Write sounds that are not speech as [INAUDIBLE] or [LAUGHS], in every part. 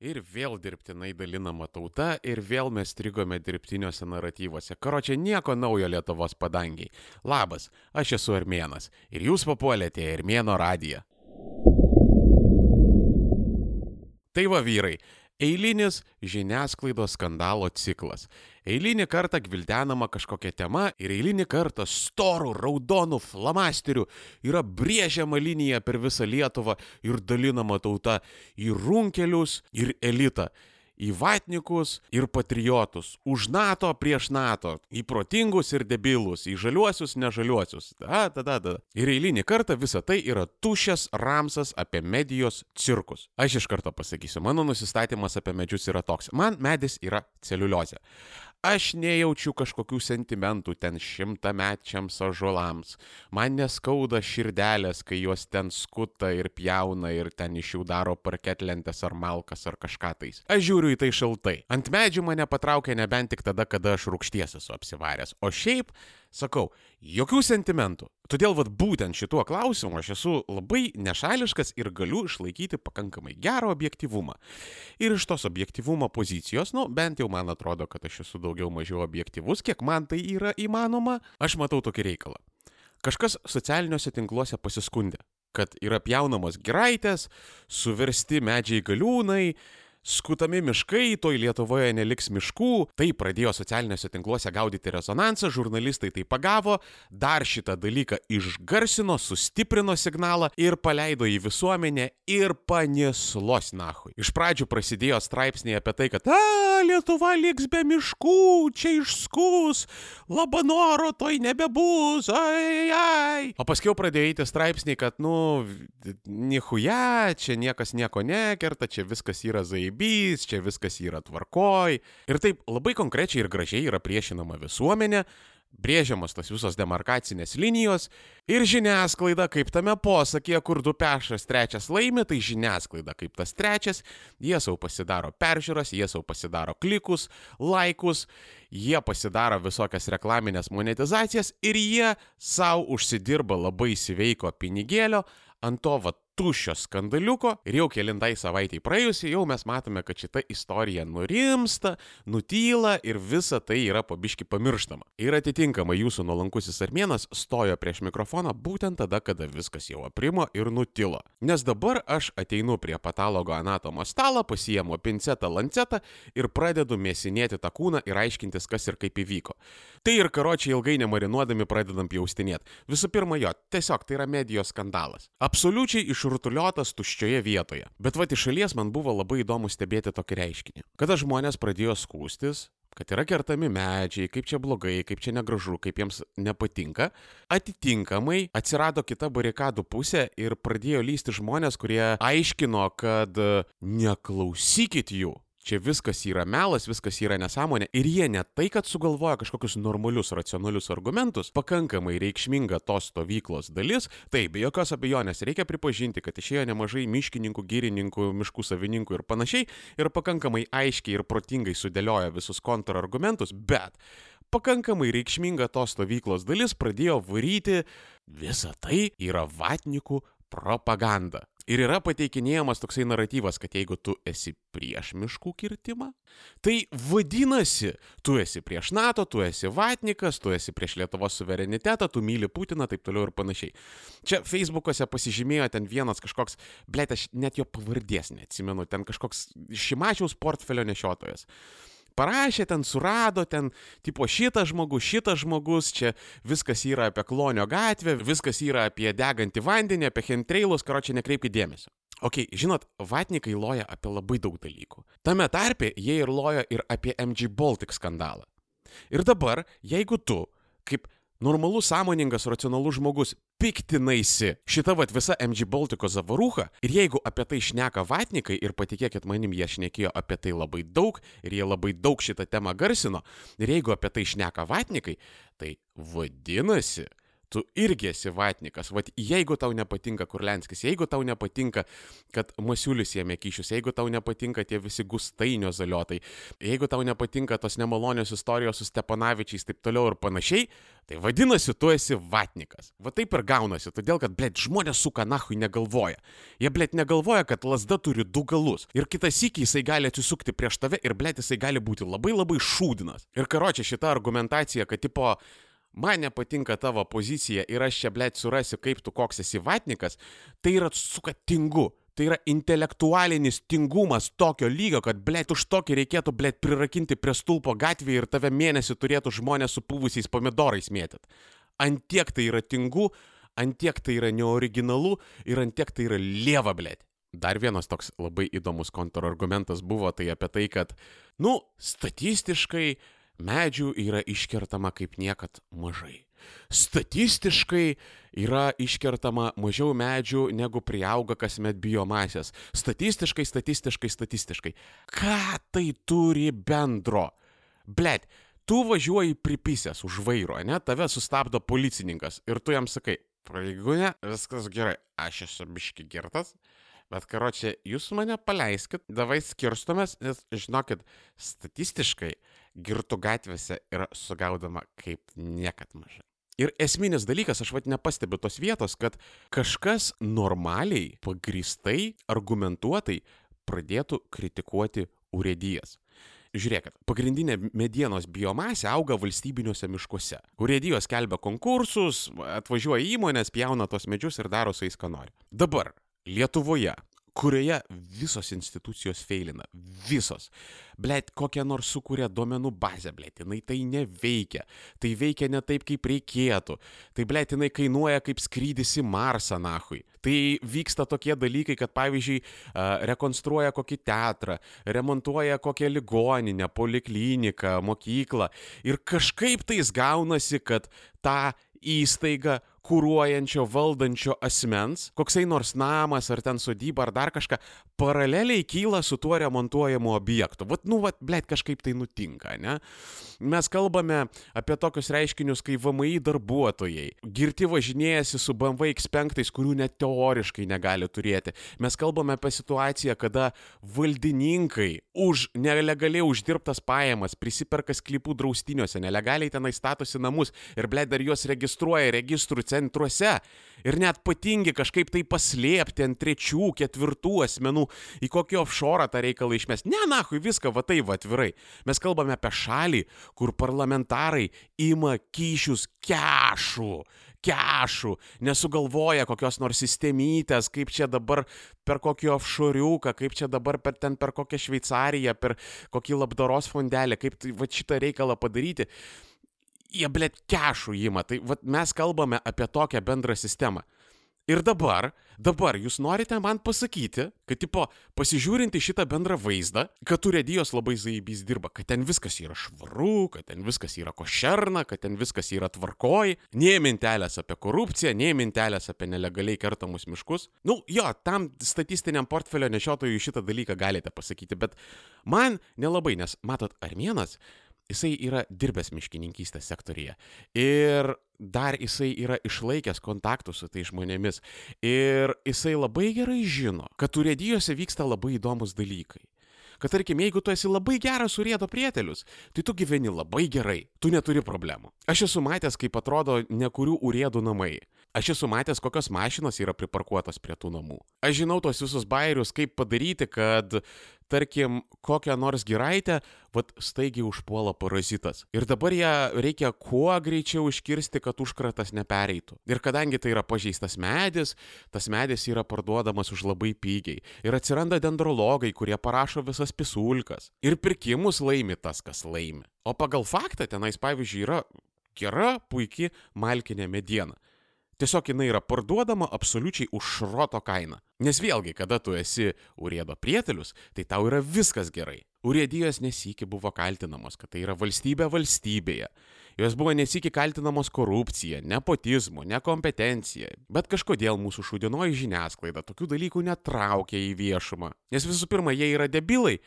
Ir vėl dirbtinai dalinama tauta, ir vėl mes strigome dirbtiniuose naratyvuose. Karočią nieko naujo Lietuvos padangiai. Labas, aš esu Armėnas ir jūs papuolėte į Armėno radiją. Tai va vyrai, eilinis žiniasklaidos skandalo ciklas. Eilinį kartą gvildenama kažkokia tema ir eilinį kartą storų, raudonų flamasterių yra brėžiama linija per visą Lietuvą ir dalinama tauta į runkelius ir elitą į vatnikus ir patriotus, už NATO prieš NATO, į protingus ir debilus, į žaliuosius, nežaliuosius. Da, da, da, da. Ir eilinį kartą visa tai yra tušęs ramsas apie medijos cirkus. Aš iš karto pasakysiu, mano nusistatymas apie medžius yra toks. Man medis yra celiuliozė. Aš nejaučiu kažkokių sentimentų ten šimtamečiams ažolams. Man neskauda širdelės, kai juos ten skuta ir pjauna ir ten iš jų daro parketlentės ar malkas ar kažką tais. Aš žiūriu į tai šaltai. Ant medžių mane patraukia nebent tik tada, kada aš rūkšties esu apsivaręs. O šiaip, sakau, jokių sentimentų. Todėl vad būtent šituo klausimu aš esu labai nešališkas ir galiu išlaikyti pakankamai gerą objektivumą. Ir iš tos objektivumo pozicijos, nu bent jau man atrodo, kad aš esu daugiau mažiau objektivus, kiek man tai yra įmanoma, aš matau tokį reikalą. Kažkas socialiniuose tinkluose pasiskundė, kad yra pjaunamos giraitės, suversti medžiai galiūnai, skutami miškai, toj Lietuvoje neliks miškų, tai pradėjo socialiniuose tinkluose gaudyti rezonansą, žurnalistai tai pagavo, dar šitą dalyką išgarsino, sustiprino signalą ir paleido į visuomenę ir panislos nahui. Iš pradžių prasidėjo straipsniai apie tai, kad a, Lietuva liks be miškų, čia išskus, labanoro toj nebebus, ai, ai. O paskui pradėjo eiti straipsniai, kad, nu, nihuja, čia niekas nieko nekerta, čia viskas yra zaibys, čia viskas yra tvarkoj. Ir taip labai konkrečiai ir gražiai yra priešinama visuomenė, brėžiamas tos visos demarkacinės linijos ir žiniasklaida kaip tame posakėje, kur du pešas trečias laimi, tai žiniasklaida kaip tas trečias, jie savo pasidaro peržiūras, jie savo pasidaro klikus, laikus, jie pasidaro visokias reklaminės monetizacijas ir jie savo užsidirba labai sveiko pinigėlio ant to va tuščio skandaliuko ir jau kelintai savaitėj praėjusi jau mes matome, kad šita istorija nurimsta, nutyla ir visa tai yra pabiški pamirštama. Ir atitinkamai jūsų nuolankusis armėnas stojo prieš mikrofoną būtent tada, kada viskas jau aprimo ir nutilo. Nes dabar aš ateinu prie patologo anatomo stalo, pasiemu pincetą, lancetą ir pradedu mėsinėti tą kūną ir aiškintis, kas ir kaip įvyko. Tai ir karočiai ilgai nemarinuodami pradedam jaustinėti. Visų pirma, jo, tiesiog tai yra medijos skandalas. Absoliučiai išrutuliotas tuščioje vietoje. Bet va iš šalies man buvo labai įdomu stebėti tokį reiškinį. Kada žmonės pradėjo skūstis, kad yra kertami medžiai, kaip čia blogai, kaip čia negražu, kaip jiems nepatinka. Atitinkamai atsirado kita barikadų pusė ir pradėjo lysti žmonės, kurie aiškino, kad neklausykit jų. Čia viskas yra melas, viskas yra nesąmonė ir jie ne tai, kad sugalvoja kažkokius normalius, racionalius argumentus, pakankamai reikšminga tos stovyklos dalis, tai be jokios abejonės reikia pripažinti, kad išėjo nemažai miškininkų, gyrininkų, miškų savininkų ir panašiai ir pakankamai aiškiai ir protingai sudėlioja visus kontrargumentus, bet pakankamai reikšminga tos stovyklos dalis pradėjo varyti visą tai yra vatnikų propaganda. Ir yra pateikinėjamas toksai naratyvas, kad jeigu tu esi prieš miškų kirtimą, tai vadinasi, tu esi prieš NATO, tu esi vatnikas, tu esi prieš Lietuvos suverenitetą, tu myli Putiną, taip toliau ir panašiai. Čia Facebook'ose pasižymėjo ten vienas kažkoks, blėt, aš net jo pavardės neatsimenu, ten kažkoks Šimačiaus portfelio nešiotojas parašė, ten surado, ten tipo šitas žmogus, šitas žmogus, čia viskas yra apie Klonio gatvę, viskas yra apie degantį vandenį, apie chemtrailus, karo čia nekreipkite dėmesio. Ok, žinot, vatnikai loja apie labai daug dalykų. Tame tarpe jie ir loja ir apie MG Baltic skandalą. Ir dabar, jeigu tu, kaip normalus, sąmoningas, racionalus žmogus piktinaisi šita vat visa MG Baltiko zavarūcha ir jeigu apie tai šneka vatnikai ir patikėkit manim, jie šnekėjo apie tai labai daug ir jie labai daug šitą temą garsino ir jeigu apie tai šneka vatnikai, tai vadinasi, tu irgi esi vatnikas. Vat jeigu tau nepatinka Kurlenskis, jeigu tau nepatinka, kad Masiulis jėmė kyšius, jeigu tau nepatinka tie visi gustainio zaliotai, jeigu tau nepatinka tos nemalonios istorijos su Stepanavičiais, taip toliau ir panašiai, tai vadinasi, tu esi vatnikas. Va taip ir gaunasi, todėl kad, blėt, žmonės su kanahui negalvoja. Jie, blėt, negalvoja, kad lasda turi du galus. Ir kitas įky jisai gali atsisukti prieš tave ir, blėt, jisai gali būti labai labai šūdinas. Ir karočią šitą argumentaciją, kad tipo, man nepatinka tavo pozicija ir aš čia, blėt, surasiu, kaip tu koks esi vatnikas, tai yra suka tingu. Tai yra intelektualinis tingumas tokio lygio, kad, blėt, už tokį reikėtų, blėt, prirakinti prie stulpo gatvėje ir tave mėnesį turėtų žmonės su puvusiais pomidorais mėtyt. Antiek tai yra tingu, antiek tai yra neoriginalu ir antiek tai yra lieva, blėt. Dar vienas toks labai įdomus kontrargumentas buvo tai apie tai, kad, nu, statistiškai medžių yra iškertama kaip niekad mažai. Statistiškai yra iškertama mažiau medžių negu priauga kasmet biomasės. Statistiškai, statistiškai, statistiškai. Ką tai turi bendro? Blet, tu važiuoji pripisęs už vairo, ne? Tave sustabdo policininkas ir tu jam sakai, pareigūne, viskas gerai, aš esu biški girtas, Bet karočią, jūs mane paleiskit, davai skirstomės, nes žinokit, statistiškai girtų gatvėse yra sugaudama kaip niekad mažai. Ir esminis dalykas, aš vad nepastebiu tos vietos, kad kažkas normaliai, pagristai, argumentuotai pradėtų kritikuoti urėdijas. Žiūrėkit, pagrindinė medienos biomasė auga valstybiniuose miškuose. Urėdijos kelbia konkursus, atvažiuoja įmonės, pjauna tos medžius ir daro su jais, ką nori. Dabar Lietuvoje, kurioje visos institucijos feilina, visos. Blet, kokią nors sukūrė duomenų bazę, blet, jinai tai neveikia, tai veikia ne taip, kaip reikėtų, tai blet, jinai kainuoja kaip skrydis į Marsą, nahui. Tai vyksta tokie dalykai, kad pavyzdžiui, rekonstruoja kokį teatrą, remontuoja kokią ligoninę, polikliniką, mokyklą ir kažkaip tais gaunasi, kad tą įstaigą kūruojančio, valdančio asmens, koksai nors namas ar ten sodyba ar dar kažką, paraleliai kyla su tuo remontuojamu objektu. Vat, nu, vat, blėt, kažkaip tai nutinka, ne? Mes kalbame apie tokius reiškinius, kai VMI darbuotojai girti važinėjasi su BMW X5, kurių net teoriškai negali turėti. Mes kalbame apie situaciją, kada valdininkai už nelegaliai uždirbtas pajamas prisiperka sklypų draustiniuose, nelegaliai tenai statosi namus ir blėt dar juos registruoja registrų centruose ir net patingi kažkaip tai paslėpti ant trečių, ketvirtų asmenų, į kokį offshore tą reikalą išmes. Ne, nahui, viską va tai va atvirai. Mes kalbame apie šalį, kur parlamentarai ima kyšius kešų kešų, nesugalvoja kokios nors sistemytės, kaip čia dabar per kokį offshore'uką, kaip čia dabar per ten per kokią Šveicariją, per kokį labdaros fondelį, kaip tai, va šitą reikalą padaryti jie, blėt, kešų įima. Tai vat, mes kalbame apie tokią bendrą sistemą. Ir dabar, dabar jūs norite man pasakyti, kad, tipo, pasižiūrint į šitą bendrą vaizdą, kad urėdijos labai zaibys dirba, kad ten viskas yra švaru, kad ten viskas yra košerna, kad ten viskas yra tvarkoj, nie mintelės apie korupciją, nie mintelės apie nelegaliai kertamus miškus. Nu, jo, tam statistiniam portfelio nešiotojui šitą dalyką galite pasakyti, bet man nelabai, nes, matot, armėnas jisai yra dirbęs miškininkystės sektorija. Ir dar jisai yra išlaikęs kontaktus su tai žmonėmis. Ir jisai labai gerai žino, kad urėdijose vyksta labai įdomus dalykai. Kad tarkim, jeigu tu esi labai geras urėdo prietelius, tai tu gyveni labai gerai, tu neturi problemų. Aš esu matęs, kaip atrodo nekurių urėdų namai. Aš esu matęs, kokios mašinos yra priparkuotos prie tų namų. Aš žinau tos visus bairius, kaip padaryti, kad, tarkim, kokią nors giraitę, vad staigiai užpuola parazitas. Ir dabar ją reikia kuo greičiau iškirsti, kad užkratas nepereitų. Ir kadangi tai yra pažeistas medis, tas medis yra parduodamas už labai pigiai. Ir atsiranda dendrologai, kurie parašo visas pisulkas. Ir pirkimus laimi tas, kas laimi. O pagal faktą tenais, pavyzdžiui, yra gera, puikia malkinė mediena. Tiesiog jinai yra parduodama absoliučiai už šroto kainą. Nes vėlgi, kada tu esi urėdo prietelius, tai tau yra viskas gerai. Urėdijos nesikį buvo kaltinamos, kad tai yra valstybė valstybėje. Jos buvo nesikį kaltinamos korupcija, nepotizmu, nekompetencija. Bet kažkodėl mūsų šūdinoji žiniasklaida tokių dalykų netraukia į viešumą. Nes visų pirma, jie yra debilai.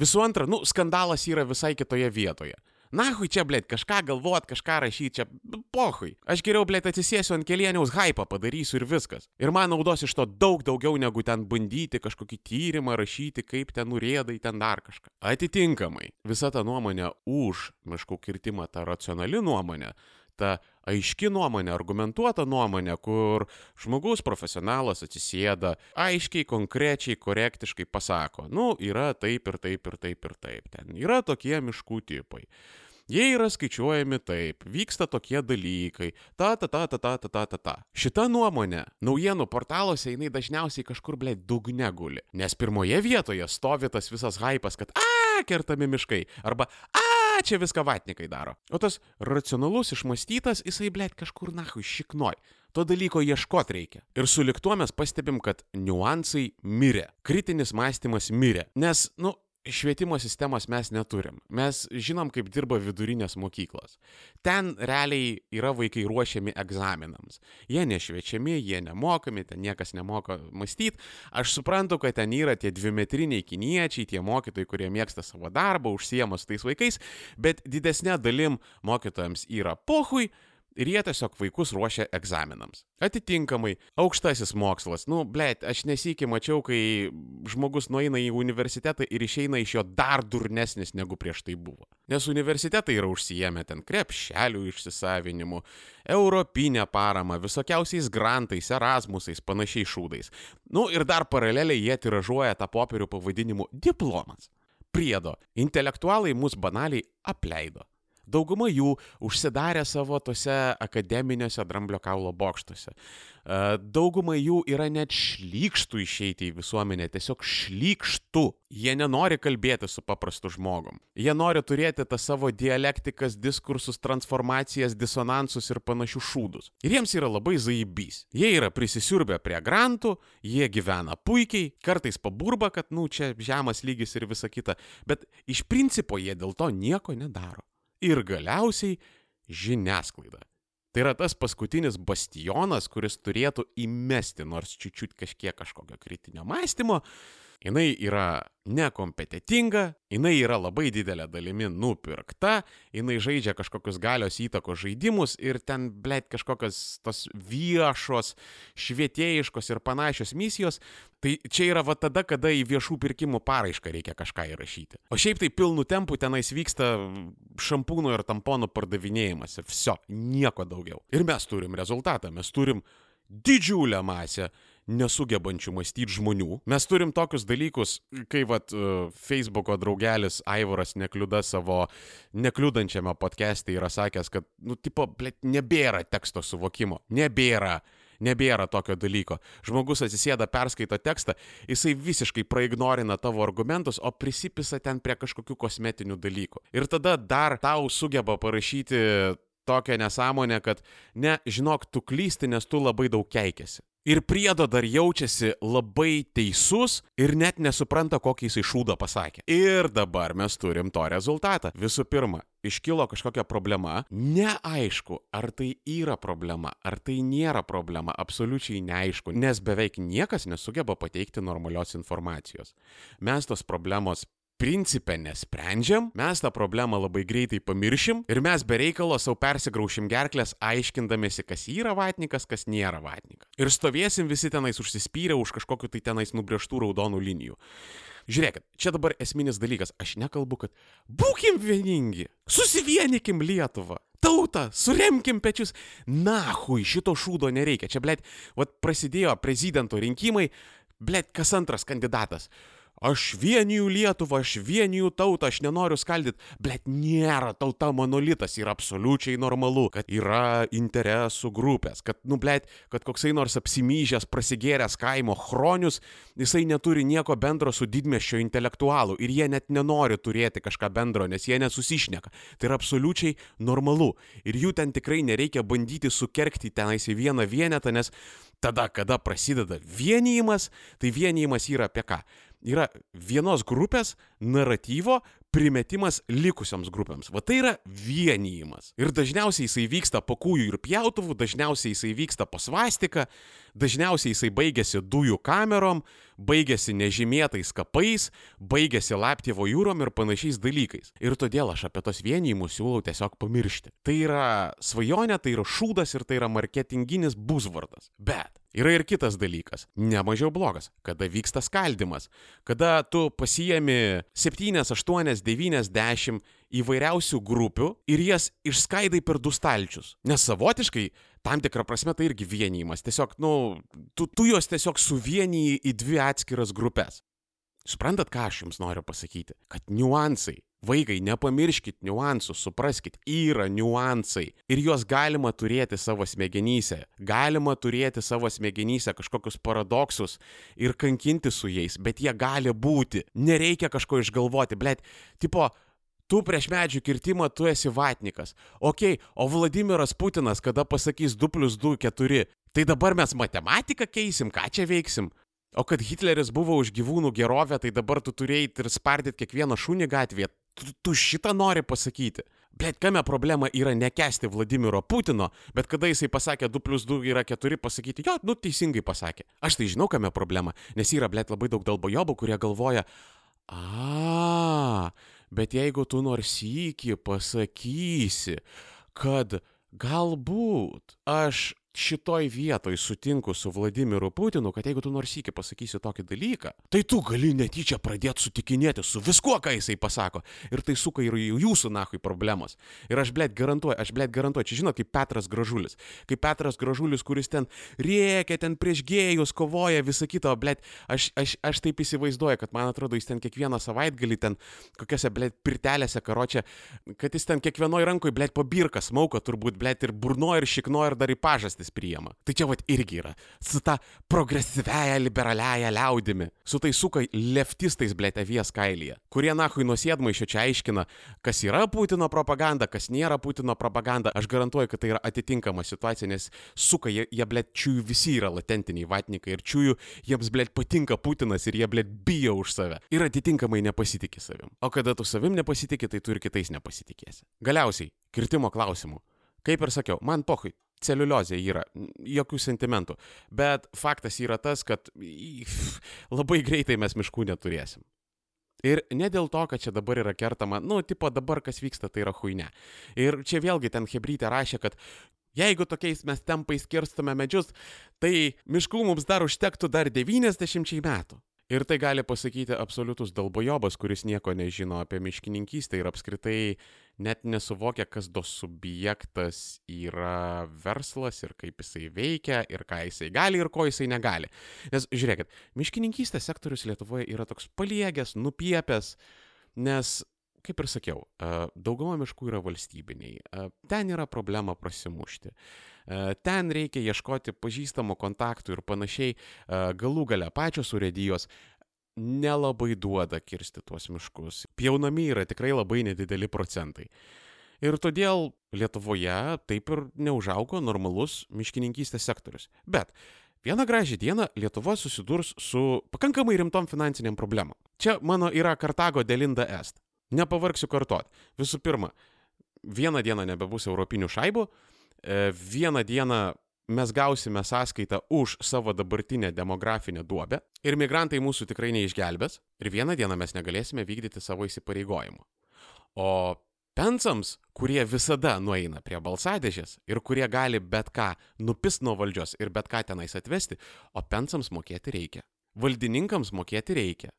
Visų antra, nu, skandalas yra visai kitoje vietoje. Nahui čia, blėt, kažką galvot, kažką rašyti, čia pohui. Aš geriau, blėt, atsisėsiu ant kelieniaus hypą padarysiu ir viskas. Ir man naudos iš to daug daugiau negu ten bandyti kažkokį tyrimą rašyti, kaip ten nurėdai, ten dar kažką. Atitinkamai, visa ta nuomonė už miškų kirtimą, ta racionali nuomonė, ta aiški nuomonė, argumentuota nuomonė, kur žmogus profesionalas atsisėda, aiškiai, konkrečiai, korektiškai pasako, nu, yra taip ir taip ir taip ir taip, ten yra tokie miškų tipai. Jie yra skaičiuojami taip, vyksta tokie dalykai, ta, ta, ta, ta, ta, ta, ta, ta, ta. Šita nuomonė naujienų portaluose jinai dažniausiai kažkur, blė, dugne guli. Nes pirmoje vietoje stovi tas visas hypas, kad, a, kertami miškai. Arba, a, čia viską vatnikai daro. O tas racionalus, išmastytas, jisai, blė, kažkur nahui šiknoj. To dalyko ieškot reikia. Ir su liktuo mes pastebim, kad niuansai mirė. Kritinis mąstymas mirė. Nes, nu, švietimo sistemos mes neturim. Mes žinom, kaip dirba vidurinės mokyklos. Ten realiai yra vaikai ruošiami egzaminams. Jie nešviečiami, jie nemokami, ten niekas nemoka mąstyti. Aš suprantu, kad ten yra tie dvimetriniai kiniečiai, tie mokytojai, kurie mėgsta savo darbą, užsiema su tais vaikais, bet didesnė dalim mokytojams yra pohui, ir jie tiesiog vaikus ruošia egzaminams. Atitinkamai, aukštasis mokslas, nu, blėt, aš nesikį mačiau, kai žmogus nueina į universitetą ir išeina iš jo dar durnesnis negu prieš tai buvo. Nes universitetai yra užsijėmę ten krepšelių išsisavinimu, europinę paramą, visokiausiais grantais, erasmusais, panašiais šūdais. Nu ir dar paraleliai jie tiražuoja tą popierių pavadinimu diplomas. Priedo, intelektualai mus banaliai apleido. Dauguma jų užsidarė savo tose akademiniuose dramblio kaulo bokštuose. E, dauguma jų yra net šlykštų išeiti į visuomenę, tiesiog šlykštų. Jie nenori kalbėti su paprastu žmogum. Jie nori turėti tą savo dialektikas, diskursus, transformacijas, disonansus ir panašius šūdus. Ir jiems yra labai zaibys. Jie yra prisisiurbę prie grantų, jie gyvena puikiai, kartais paburba, kad, nu, čia žemas lygis ir visa kita, bet iš principo jie dėl to nieko nedaro ir galiausiai žiniasklaida. Tai yra tas paskutinis bastionas, kuris turėtų įmesti nors čiūčiut kažkiek kažkokio kritinio mąstymo. Jis yra nekompetitinga, jinai yra labai didelė dalimi nupirkta, jinai žaidžia kažkokius galios įtakos žaidimus ir ten, blėt, kažkokios tos viešos, švietėjiškos ir panašios misijos, tai čia yra va tada, kada į viešų pirkimų paraišką reikia kažką įrašyti. O šiaip tai pilnu tempu tenais vyksta šampūnų ir tamponų pardavinėjimas ir viso, nieko daugiau. Ir mes turim rezultatą, mes turim didžiulę masę nesugebančių mąstyti žmonių. Mes turim tokius dalykus, kai vat uh, Facebooko draugelis Aivaras nekliuda savo nekliudančiame podcast'e yra sakęs, kad, nu, tipo, blėt, nebėra teksto suvokimo. Nebėra. Nebėra tokio dalyko. Žmogus atsisėda, perskaito tekstą, jisai visiškai praignorina tavo argumentus, o prisipisa ten prie kažkokių kosmetinių dalykų. Ir tada dar tau sugeba parašyti tokią nesąmonę, kad ne, žinok, tu klysti, nes tu labai daug keikiasi. Ir priedo dar jaučiasi labai teisus ir net nesupranta, kokį jisai šūdą pasakė. Ir dabar mes turim to rezultatą. Visų pirma, iškilo kažkokia problema, neaišku, ar tai yra problema, ar tai nėra problema, absoliučiai neaišku, nes beveik niekas nesugeba pateikti normalios informacijos. Mes tos problemos principę nesprendžiam, mes tą problemą labai greitai pamiršim ir mes be reikalo savo persigraušim gerklės aiškindamėsi, kas yra vatnikas, kas nėra vatnikas. Ir stovėsim visi tenais užsispyrę už kažkokiu tai tenais nubrieštų raudonų linijų. Žiūrėkit, čia dabar esminis dalykas, aš nekalbu, kad būkim vieningi, susivienykim Lietuvą, tautą, suremkim pečius, nahui, šito šūdo nereikia. Čia, blėt, vad prasidėjo prezidento rinkimai, blėt, kas antras kandidatas aš vieniju Lietuvą, aš vieniju tautą, aš nenoriu skaldyti, bet nėra tauta monolitas ir absoliučiai normalu, kad yra interesų grupės, kad, nu, blėt, kad koksai nors apsimyžęs, prasigėręs kaimo chronius, jisai neturi nieko bendro su didmešio intelektualu ir jie net nenori turėti kažką bendro, nes jie nesusišneka. Tai yra absoliučiai normalu ir jų ten tikrai nereikia bandyti sukerkti tenais į vieną vienetą, nes tada, kada prasideda vienijimas, tai vienijimas yra apie ką? Yra vienos grupės naratyvo primetimas likusioms grupėms. Va tai yra vienijimas. Ir dažniausiai jisai vyksta po kūjų ir pjautuvų, dažniausiai jisai vyksta po svastika, Dažniausiai jisai baigėsi dujų kamerom, baigėsi nežymėtais kapais, baigėsi laptievo jūrom ir panašiais dalykais. Ir todėl aš apie tos vienijimus siūlau tiesiog pamiršti. Tai yra svajonė, tai yra šūdas ir tai yra marketinginis buzvardas. Bet Yra ir kitas dalykas, nemažiau blogas, kada vyksta skaldimas, kada tu pasijami 7, 8, 9, 10 įvairiausių grupių ir jas išskaidai per du stalčius. Nes savotiškai, tam tikrą prasme, tai irgi vienijimas. Tiesiog, nu, tu, tu juos tiesiog suvieniji į dvi atskiras grupės. Suprantat, ką aš jums noriu pasakyti? Kad niuansai, vaikai, nepamirškit niuansų, supraskit, yra niuansai. Ir juos galima turėti savo smegenyse. Galima turėti savo smegenyse kažkokius paradoksus ir kankinti su jais, bet jie gali būti. Nereikia kažko išgalvoti, blėt. Tipo, tu prieš medžių kirtimą tu esi vatnikas. Ok, o Vladimiras Putinas, kada pasakys 2 plus 2 4, tai dabar mes matematiką keisim, ką čia veiksim? O kad Hitleris buvo už gyvūnų gerovę, tai dabar tu turėjai ir spardyti kiekvieną šunį gatvėje. Tu, tu šitą nori pasakyti. Blet, kame problema yra nekesti Vladimiro Putino, bet kada jisai pasakė 2 plus 2 yra 4, pasakyti, jo, nu teisingai pasakė. Aš tai žinau, kame problema, nes yra, blet, labai daug dalbojobų, kurie galvoja, a, bet jeigu tu nors iki pasakysi, kad galbūt aš šitoj vietoj sutinku su Vladimiru Putinu, kad jeigu tu nors iki pasakysi tokį dalyką, tai tu gali netyčia pradėti sutikinėti su viskuo, ką jisai pasako. Ir tai suka ir jūsų nahui problemos. Ir aš blėt garantuoju, aš blėt garantuoju, čia žinot, kaip Petras Gražulis. Kaip Petras Gražulis, kuris ten rėkia, ten prieš gėjus kovoja, visą kitą, blėt, aš, aš, aš taip įsivaizduoju, kad man atrodo, jis ten kiekvieną savaitgalį ten kokiose, blėt, pirtelėse karočią, kad jis ten kiekvienoje rankoje, blėt, pabirka, smauko turbūt, blėt, ir burno, ir šikno, ir dar į pažastį patys priima. Tai čia vat irgi yra. Su ta progresyviaja liberaliaja liaudimi. Su tai suka leftistais blėt avies kailyje. Kurie nahui nusėdmaišio čia aiškina, kas yra Putino propaganda, kas nėra Putino propaganda. Aš garantuoju, kad tai yra atitinkama situacija, nes suka jie, jie blėt čiųjų visi yra latentiniai vatnikai ir čiųjų jiems blėt patinka Putinas ir jie blėt bijo už save. Ir atitinkamai nepasitikė savim. O kada tu savim nepasitikė, tai tu ir kitais nepasitikėsi. Galiausiai, kirtimo klausimų. Kaip ir sakiau, man pohui, celiuliozė yra, jokių sentimentų. Bet faktas yra tas, kad [LAUGHS] labai greitai mes miškų neturėsim. Ir ne dėl to, kad čia dabar yra kertama, nu, tipo dabar kas vyksta, tai yra huine. Ir čia vėlgi ten Hebrytė rašė, kad jeigu tokiais mes tempais kirstume medžius, tai miškų mums dar užtektų dar 90 metų. Ir tai gali pasakyti absoliutus dalbojobas, kuris nieko nežino apie miškininkystę ir apskritai net nesuvokia, kas do subjektas yra verslas ir kaip jisai veikia ir ką jisai gali ir ko jisai negali. Nes žiūrėkit, miškininkystės sektorius Lietuvoje yra toks paliegęs, nupiepęs, nes kaip ir sakiau, dauguma miškų yra valstybiniai. Ten yra problema prasimušti. Ten reikia ieškoti pažįstamų kontaktų ir panašiai. Galų gale pačios urėdijos nelabai duoda kirsti tuos miškus. Pjaunami yra tikrai labai nedideli procentai. Ir todėl Lietuvoje taip ir neužaugo normalus miškininkystės sektorius. Bet vieną gražią dieną Lietuva susidurs su pakankamai rimtom finansiniam problemom. Čia mano yra Kartago delinda est. Nepavargsiu kartot. Visų pirma, vieną dieną nebebus europinių šaibų, e, vieną dieną mes gausime sąskaitą už savo dabartinę demografinę duobę ir migrantai mūsų tikrai neišgelbės ir vieną dieną mes negalėsime vykdyti savo įsipareigojimų. O pensams, kurie visada nueina prie balsadėžės ir kurie gali bet ką nupist nuo valdžios ir bet ką tenais atvesti, o pensams mokėti reikia. Valdininkams mokėti reikia.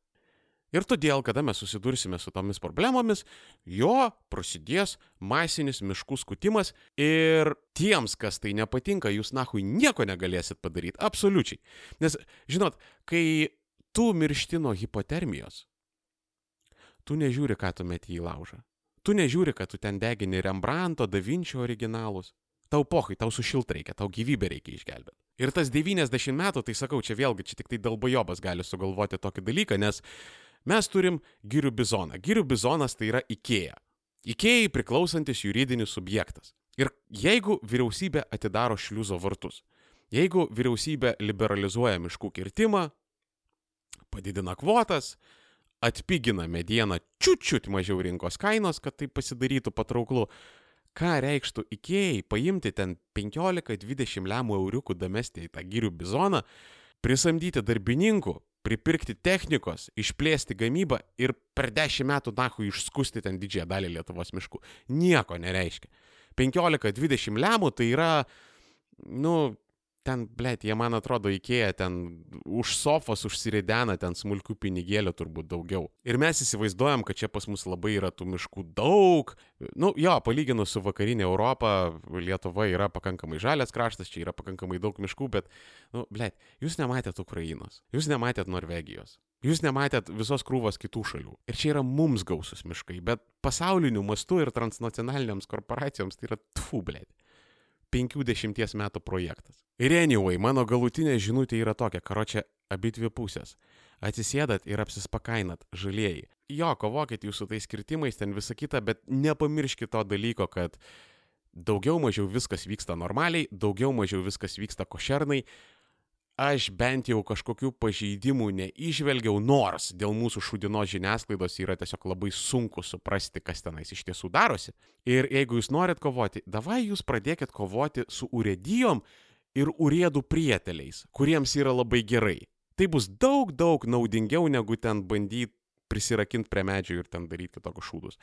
Ir todėl, kada mes susidursime su tomis problemomis, jo prasidės masinis miškų skutimas ir tiems, kas tai nepatinka, jūs nahui nieko negalėsit padaryti. Absoliučiai. Nes, žinot, kai tu miršti nuo hipotermijos, tu nežiūri, ką tu meti į laužą. Tu nežiūri, kad tu ten degini Rembrandto, Da Vinčio originalus. Tau pohai, tau sušilt reikia, tau gyvybę reikia išgelbėti. Ir tas 90 metų, tai sakau, čia vėlgi, čia tik tai dalbajobas gali sugalvoti tokį dalyką, nes mes turim girių bizoną. Girių bizonas tai yra IKEA. IKEA priklausantis juridinis subjektas. Ir jeigu vyriausybė atidaro šliuzo vartus, jeigu vyriausybė liberalizuoja miškų kirtimą, padidina kvotas, atpigina medieną čiut čiut mažiau rinkos kainos, kad tai pasidarytų patrauklu, ką reikštų Ikėjai paimti ten 15-20 lemų euriukų damesti į tą gyrių bizoną, prisamdyti darbininkų, pripirkti technikos, išplėsti gamybą ir per 10 metų nahu išskusti ten didžiąją dalį Lietuvos miškų. Nieko nereiškia. 15-20 lemų tai yra, nu, ten, blėt, jie man atrodo įkėję ten už sofos užsiridena ten smulkių pinigėlių turbūt daugiau. Ir mes įsivaizduojam, kad čia pas mus labai yra tų miškų daug. Nu, jo, palyginus su vakarinė Europa, Lietuva yra pakankamai žalias kraštas, čia yra pakankamai daug miškų, bet, nu, blėt, jūs nematėt Ukrainos, jūs nematėt Norvegijos. Jūs nematėt visos krūvos kitų šalių. Ir čia yra mums gausus miškai, bet pasauliniu mastu ir transnacionaliniams korporacijoms tai yra tfu, blėt. 50 metų projektas. Ir anyway, mano galutinė žinutė yra tokia, karočią abi dvi pusės. Atsisėdat ir apsispakainat, žalieji. Jo, kovokit jūs su tais skirtimais, ten visa kita, bet nepamirškit to dalyko, kad daugiau mažiau viskas vyksta normaliai, daugiau mažiau viskas vyksta košernai, aš bent jau kažkokių pažeidimų neižvelgiau, nors dėl mūsų šūdinos žiniasklaidos yra tiesiog labai sunku suprasti, kas tenais iš tiesų darosi. Ir jeigu jūs norit kovoti, davai jūs pradėkit kovoti su urėdijom ir urėdų prieteliais, kuriems yra labai gerai. Tai bus daug, daug naudingiau negu ten bandyti prisirakinti prie medžių ir ten daryti kitokius šūdus.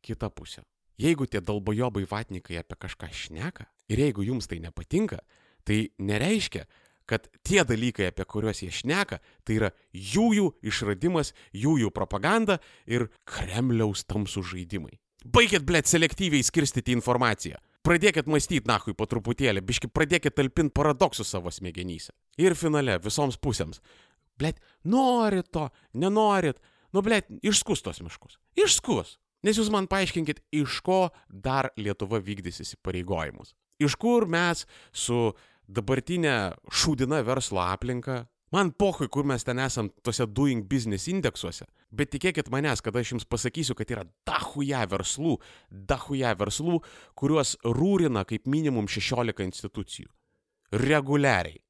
Kita pusė. Jeigu tie dalbojobai vatnikai apie kažką šneka ir jeigu jums tai nepatinka, tai nereiškia, kad tie dalykai, apie kuriuos jie šneka, tai yra jųjų išradimas, jųjų propaganda ir Kremliaus tamsų žaidimai. Baigit, blėt, selektyviai skirstyti informaciją. Pradėkit mąstyti, nahui, po truputėlį, biški pradėkit talpinti paradoksus savo smegenyse. Ir finale, visoms pusėms. Blėt, norit to, nenorit. Nu, blėt, išskus tos miškus. Išskus. Nes jūs man paaiškinkit, iš ko dar Lietuva vykdys įsipareigojimus. Iš kur mes su dabartinę šūdiną verslo aplinką. Man pohui, kur mes ten esam tose doing business indeksuose. Bet tikėkit manęs, kad aš jums pasakysiu, kad yra dahuja verslų, dahuja verslų, kuriuos rūrina kaip minimum 16 institucijų. Reguliariai.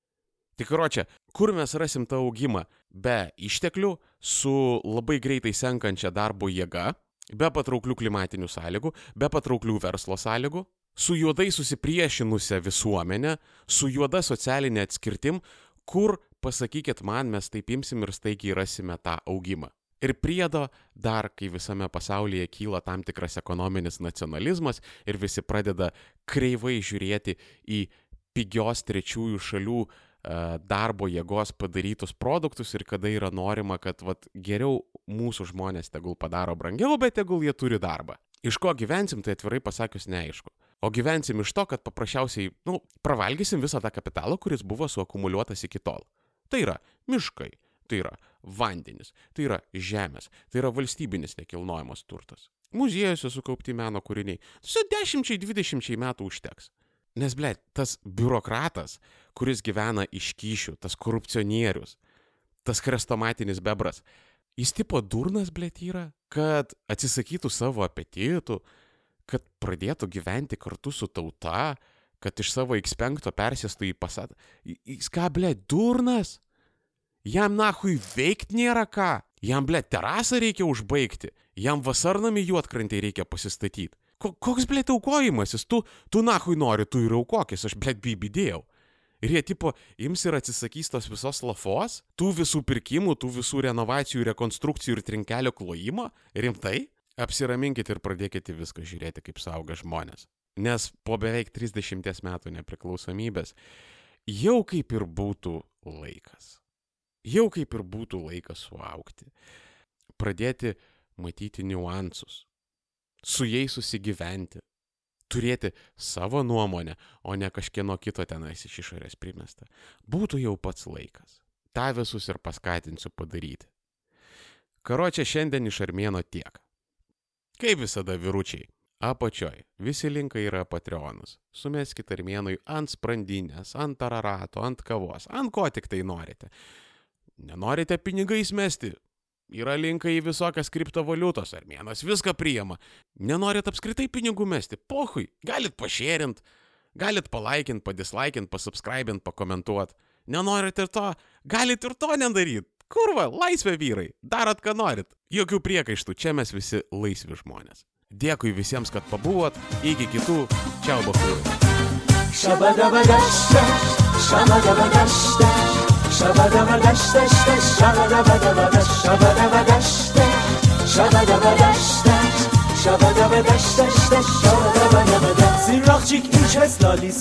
Tikročia, kur mes rasim tą augimą? Be išteklių, su labai greitai senkančia darbo jėga, be patrauklių klimatinių sąlygų, be patrauklių verslo sąlygų, su juodai susipriešinusią visuomenę, su juoda socialinė atskirtim, kur, pasakykit man, mes taip imsim ir staigiai rasime tą augimą. Ir priedo dar, kai visame pasaulyje kyla tam tikras ekonominis nacionalizmas ir visi pradeda kreivai žiūrėti į pigios trečiųjų šalių e, darbo jėgos padarytus produktus ir kada yra norima, kad vat, geriau mūsų žmonės tegul padaro brangiau, bet tegul jie turi darbą. Iš ko gyvensim, tai atvirai pasakius neaišku. O gyvensim iš to, kad paprasčiausiai, nu, pravalgysim visą tą kapitalą, kuris buvo suakumuliuotas iki tol. Tai yra miškai, tai yra vandenis, tai yra žemės, tai yra valstybinis nekilnojamas turtas. Muziejuose sukaupti meno kūriniai. Su dešimčiai, dvidešimčiai metų užteks. Nes, ble, tas biurokratas, kuris gyvena iš kyšių, tas korupcionierius, tas krestomatinis bebras, jis tipo durnas, ble, yra, kad atsisakytų savo apetitų, kad pradėtų gyventi kartu su tauta, kad iš savo X5 persėstų į pasatą. Jis ką, ble, durnas? Jam nahui veikti nėra ką. Jam, ble, terasą reikia užbaigti. Jam vasarnami juotkrantį reikia pasistatyti. Koks, ble, aukojimasis? Tu, tu nahui nori, tu ir aukokis, aš, ble, bibidėjau. Ir jie tipo ims ir atsisakys tos visos lafos, tų visų pirkimų, tų visų renovacijų, rekonstrukcijų ir trinkelio klojimo. Rimtai? Apsiraminkit ir pradėkite viską žiūrėti kaip sauga žmonės. Nes po beveik 30 metų nepriklausomybės jau kaip ir būtų laikas. Jau kaip ir būtų laikas suaukti. Pradėti matyti niuansus. Su jais susigyventi. Turėti savo nuomonę, o ne kažkieno kito tenais iš išorės primesta. Būtų jau pats laikas. Ta visus ir paskatinsiu padaryti. Karočią šiandien iš Armėno tiek. Kaip visada, vyručiai. Apačioj visi linkai yra Patreonus. Sumeskit armėnui ant sprandinės, ant tararato, ant kavos, ant ko tik tai norite. Nenorite pinigais mesti? Yra linkai į visokias kriptovaliutos, armėnas viską priima. Nenorit apskritai pinigų mesti? Pohui, galit pašėrint, galit palaikint, padislaikint, pasubscribint, pakomentuot. Nenorit ir to, galit ir to nedaryt. Kurva, laisvė vyrai, darot ką norit. Jokių priekaištų, čia mes visi laisvi žmonės. Dėkui visiems, kad pabuvot. Iki kitų. Čiau, bachūrai. Shabadabadashta, shabadabadashta, shabadabadashta, shabadabadabadash, shabadabadashta, shabadabadashta, shabadabadashta, shabadabadabadash. Zirrakçık ilçe sladis,